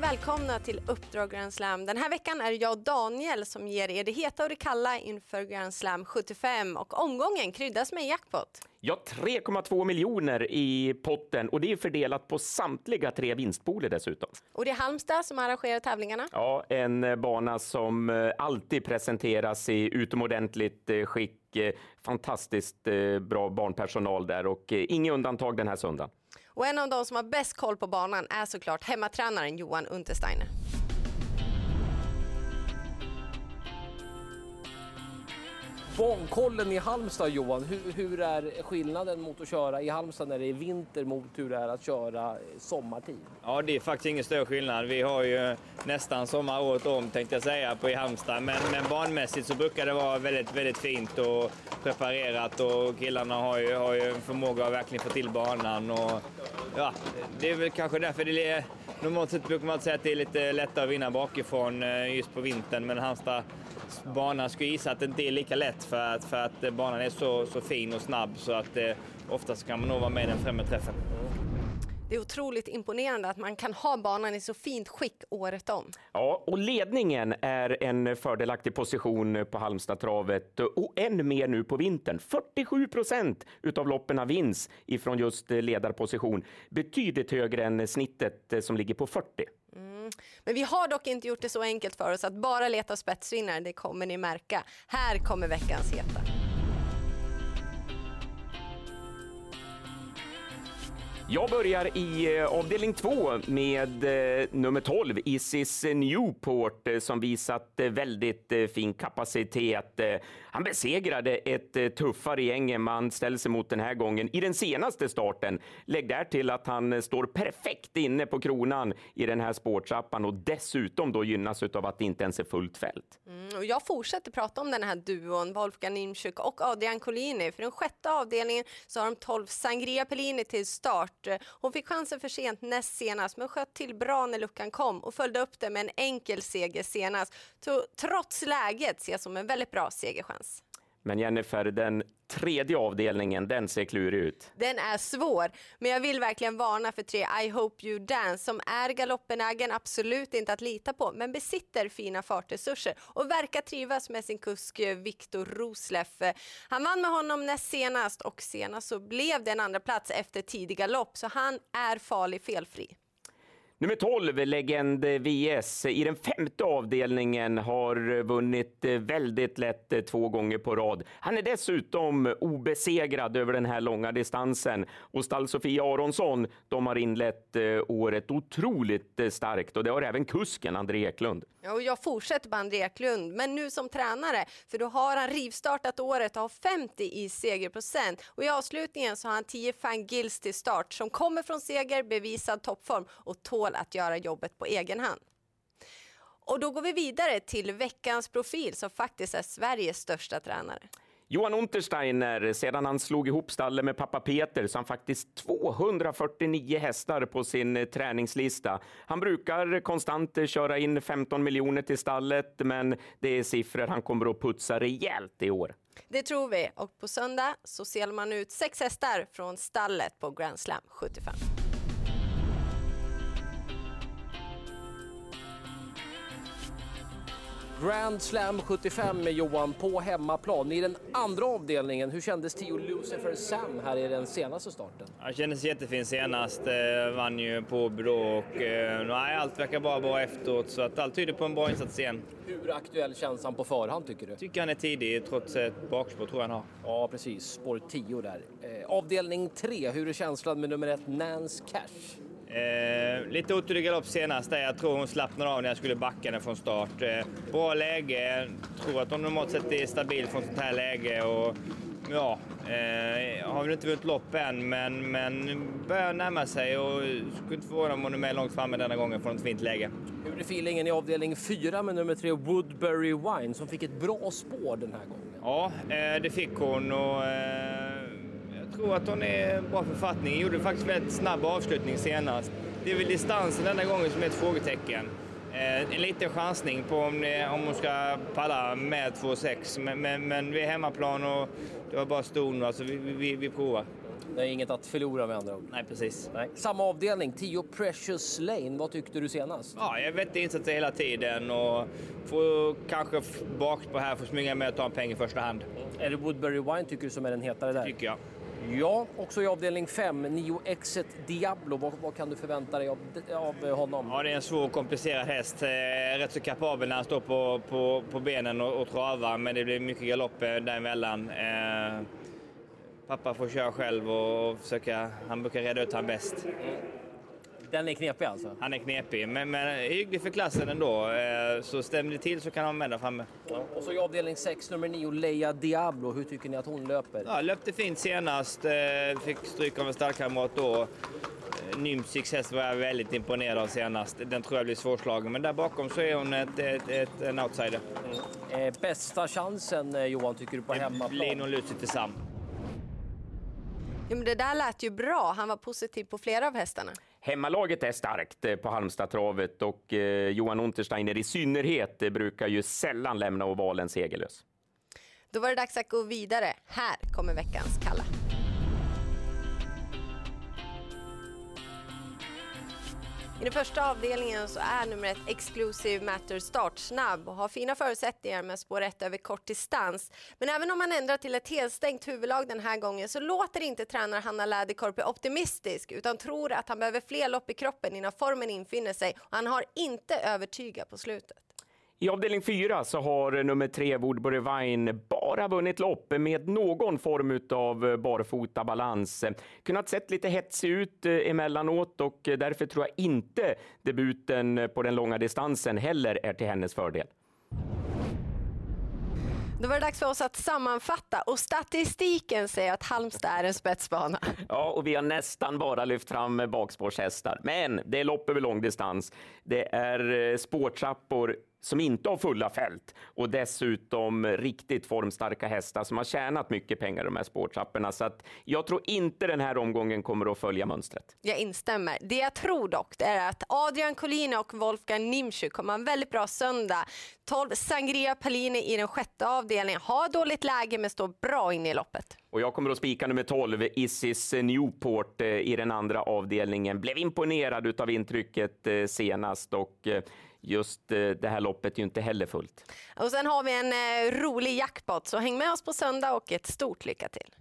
välkomna till Uppdrag Grand Slam. Den här veckan är det jag och Daniel som ger er det heta och det kalla inför Grand Slam 75 och omgången kryddas med jackpot. Ja, 3,2 miljoner i potten och det är fördelat på samtliga tre vinstpooler dessutom. Och det är Halmstad som arrangerar tävlingarna. Ja, en bana som eh, alltid presenteras i utomordentligt eh, skick. Eh, fantastiskt bra barnpersonal där och inget undantag den här söndagen. Och en av de som har bäst koll på banan är såklart hemmatränaren Johan Untersteiner. Bankollen i Halmstad Johan, hur, hur, är skillnaden mot att köra i Halmstad när det är vinter mot hur det är att köra sommartid? Ja, det är faktiskt ingen större skillnad. Vi har ju nästan sommar året om tänkte jag säga på i Halmstad. Men, men banmässigt så brukar det vara väldigt, väldigt fint och preparerat och killarna har ju, har ju en förmåga att verkligen få till banan. Och, ja, det är väl kanske därför det är Normalt sett brukar man säga att det är lite lättare att vinna bakifrån eh, just på vintern, men Halmstad banan skulle gissa att det inte är lika lätt för att, för att banan är så, så fin och snabb så att eh, oftast kan man nog vara med i den främre träffen. Det är otroligt imponerande att man kan ha banan i så fint skick året om. Ja, och ledningen är en fördelaktig position på Halmstadtravet och än mer nu på vintern. 47 procent utav loppen vinns ifrån just ledarposition. Betydligt högre än snittet som ligger på 40. Mm. Men vi har dock inte gjort det så enkelt för oss att bara leta spetsvinnare, det kommer ni märka. Här kommer veckans heta. Jag börjar i eh, avdelning två med eh, nummer 12, Isis Newport, eh, som visat väldigt fin kapacitet. Han besegrade ett tuffare gäng än man ställer sig mot den här gången i den senaste starten. Lägg där till att han står perfekt inne på kronan i den här spårtrappan och dessutom då gynnas av att det inte ens är fullt fält. Mm, Mm, och jag fortsätter prata om den här duon, Wolfgang Nimczyk och Adrian Collini. För den sjätte avdelningen så har de 12 Sangria Pellini till start hon fick chansen för sent näst senast men sköt till bra när luckan kom och följde upp det med en enkel seger senast. Så, trots läget ses som en väldigt bra segerchans. Men Jennifer, den tredje avdelningen, den ser klurig ut. Den är svår, men jag vill verkligen varna för tre I Hope You Dance som är galoppenägen, absolut inte att lita på, men besitter fina fartresurser och verkar trivas med sin kusk eh, Viktor Rosleff. Han vann med honom näst senast och senast så blev det en andra plats efter tidig galopp, så han är farlig felfri. Nummer 12, Legend VS, i den femte avdelningen har vunnit eh, väldigt lätt eh, två gånger på rad. Han är dessutom obesegrad över den här långa distansen och stall Sofia Aronsson, de har inlett eh, året otroligt starkt och det har även kusken André Eklund. Ja, och jag fortsätter med André Eklund, men nu som tränare, för då har han rivstartat året och har 50 i segerprocent och i avslutningen så har han 10 Fan Gills till start som kommer från seger, bevisad toppform och tål att göra jobbet på egen hand. Och då går vi vidare till veckans profil som faktiskt är Sveriges största tränare. Johan Untersteiner, sedan han slog ihop stallet med pappa Peter så har han faktiskt 249 hästar på sin eh, träningslista. Han brukar konstant eh, köra in 15 miljoner till stallet, men det är siffror han kommer att putsa rejält i år. Det tror vi och på söndag så ser man ut sex hästar från stallet på Grand Slam 75. Grand Slam 75 med Johan på hemmaplan. I den andra avdelningen, hur kändes Tio Lucifer Sam här i den senaste starten? Det kändes jättefint senast. Eh, vann ju på då och eh, nej, allt verkar bara bra efteråt så att allt tyder på en bra insats igen. Hur aktuell känns han på förhand tycker du? Tycker han är tidig trots ett bakspår tror jag han har. Ja precis, spår 10 där. Eh, avdelning 3, hur är känslan med nummer 1 Nance Cash? Eh, lite otur galopp senast där. Jag tror hon slappnade av när jag skulle backa den från start. Eh, bra läge. Tror att hon normalt sett är stabil från sånt här läge. Och, ja, eh, har väl inte vunnit lopp än, men, men börjar närma sig och skulle inte förvåna om hon är med långt framme denna gången från ett fint läge. Hur är feelingen i avdelning 4 med nummer 3 Woodbury Wine som fick ett bra spår den här gången? Ja, eh, det fick hon. Och, eh, tror att hon är bra författning. Gjorde faktiskt väldigt snabb avslutning senast. Det är väl distansen denna gången som är ett frågetecken. Eh, en liten chansning på om, det, om hon ska palla med 2,6 men, men, men vi är hemmaplan och det var bara ston, alltså vi, vi, vi provar. Det är inget att förlora med andra ord. Nej, precis. Nej. Samma avdelning, 10 Precious Lane. Vad tyckte du senast? Ja, jag vet insatser hela tiden och får kanske bak på här, får smyga med och ta en peng i första hand, Är det Woodbury Wine tycker du som är den hetare där? tycker jag. Ja, också i avdelning 5, 9 Exet Diablo. Vad, vad kan du förvänta dig av, av honom? Ja, det är en svår och komplicerad häst. Eh, Rätt så kapabel när han står på, på, på benen och, och travar, men det blir mycket galopp eh, däremellan. Eh, pappa får köra själv och försöka, han brukar reda ut han bäst. Den är knepig alltså. Han är knepig, men, men hygglig för klassen ändå. Eh, så stämmer det till så kan han där framme. Ja. Och så i avdelning 6, nummer 9, Leia Diablo. Hur tycker ni att hon löper? Ja, löpte fint senast, eh, fick stryk av en stallkamrat då. Eh, Nymsix häst var jag väldigt imponerad av senast. Den tror jag blir svårslagen, men där bakom så är hon ett, ett, ett, en outsider. Eh, bästa chansen Johan, tycker du på Det blir hemmaplan? nog Lucy till Sam. Ja, men det där lät ju bra. Han var positiv på flera av hästarna. Hemmalaget är starkt eh, på Halmstadtravet och eh, Johan Untersteiner i synnerhet eh, brukar ju sällan lämna ovalen segerlös. Då var det dags att gå vidare. Här kommer veckans kalla. I den första avdelningen så är nummer ett Exclusive Matter startsnabb och har fina förutsättningar med spår 1 över kort distans. Men även om man ändrar till ett helstängt huvudlag den här gången så låter inte tränare Hanna Läderkorpi optimistisk utan tror att han behöver fler lopp i kroppen innan formen infinner sig och han har inte övertygat på slutet. I avdelning 4 så har nummer tre Woodbury Vine bara vunnit lopp med någon form av barfota balans. Kunnat sett lite hetsig ut eh, emellanåt och därför tror jag inte debuten på den långa distansen heller är till hennes fördel. Då var det dags för oss att sammanfatta och statistiken säger att Halmstad är en spetsbana. Ja, och vi har nästan bara lyft fram bakspårshästar. Men det är lopp över lång distans. Det är eh, spårtrappor som inte har fulla fält och dessutom riktigt formstarka hästar som har tjänat mycket pengar i de här spårtrapporna. Så att jag tror inte den här omgången kommer att följa mönstret. Jag instämmer. Det jag tror dock är att Adrian Collina och Wolfgang Nimschu kommer ha en väldigt bra söndag. 12 Sangria Palini i den sjätte avdelningen har dåligt läge men står bra inne i loppet. Och jag kommer att spika nummer 12, Isis Newport, eh, i den andra avdelningen. Blev imponerad av intrycket eh, senast och eh, just eh, det här loppet är ju inte heller fullt. Och sen har vi en eh, rolig jackpot så häng med oss på söndag och ett stort lycka till.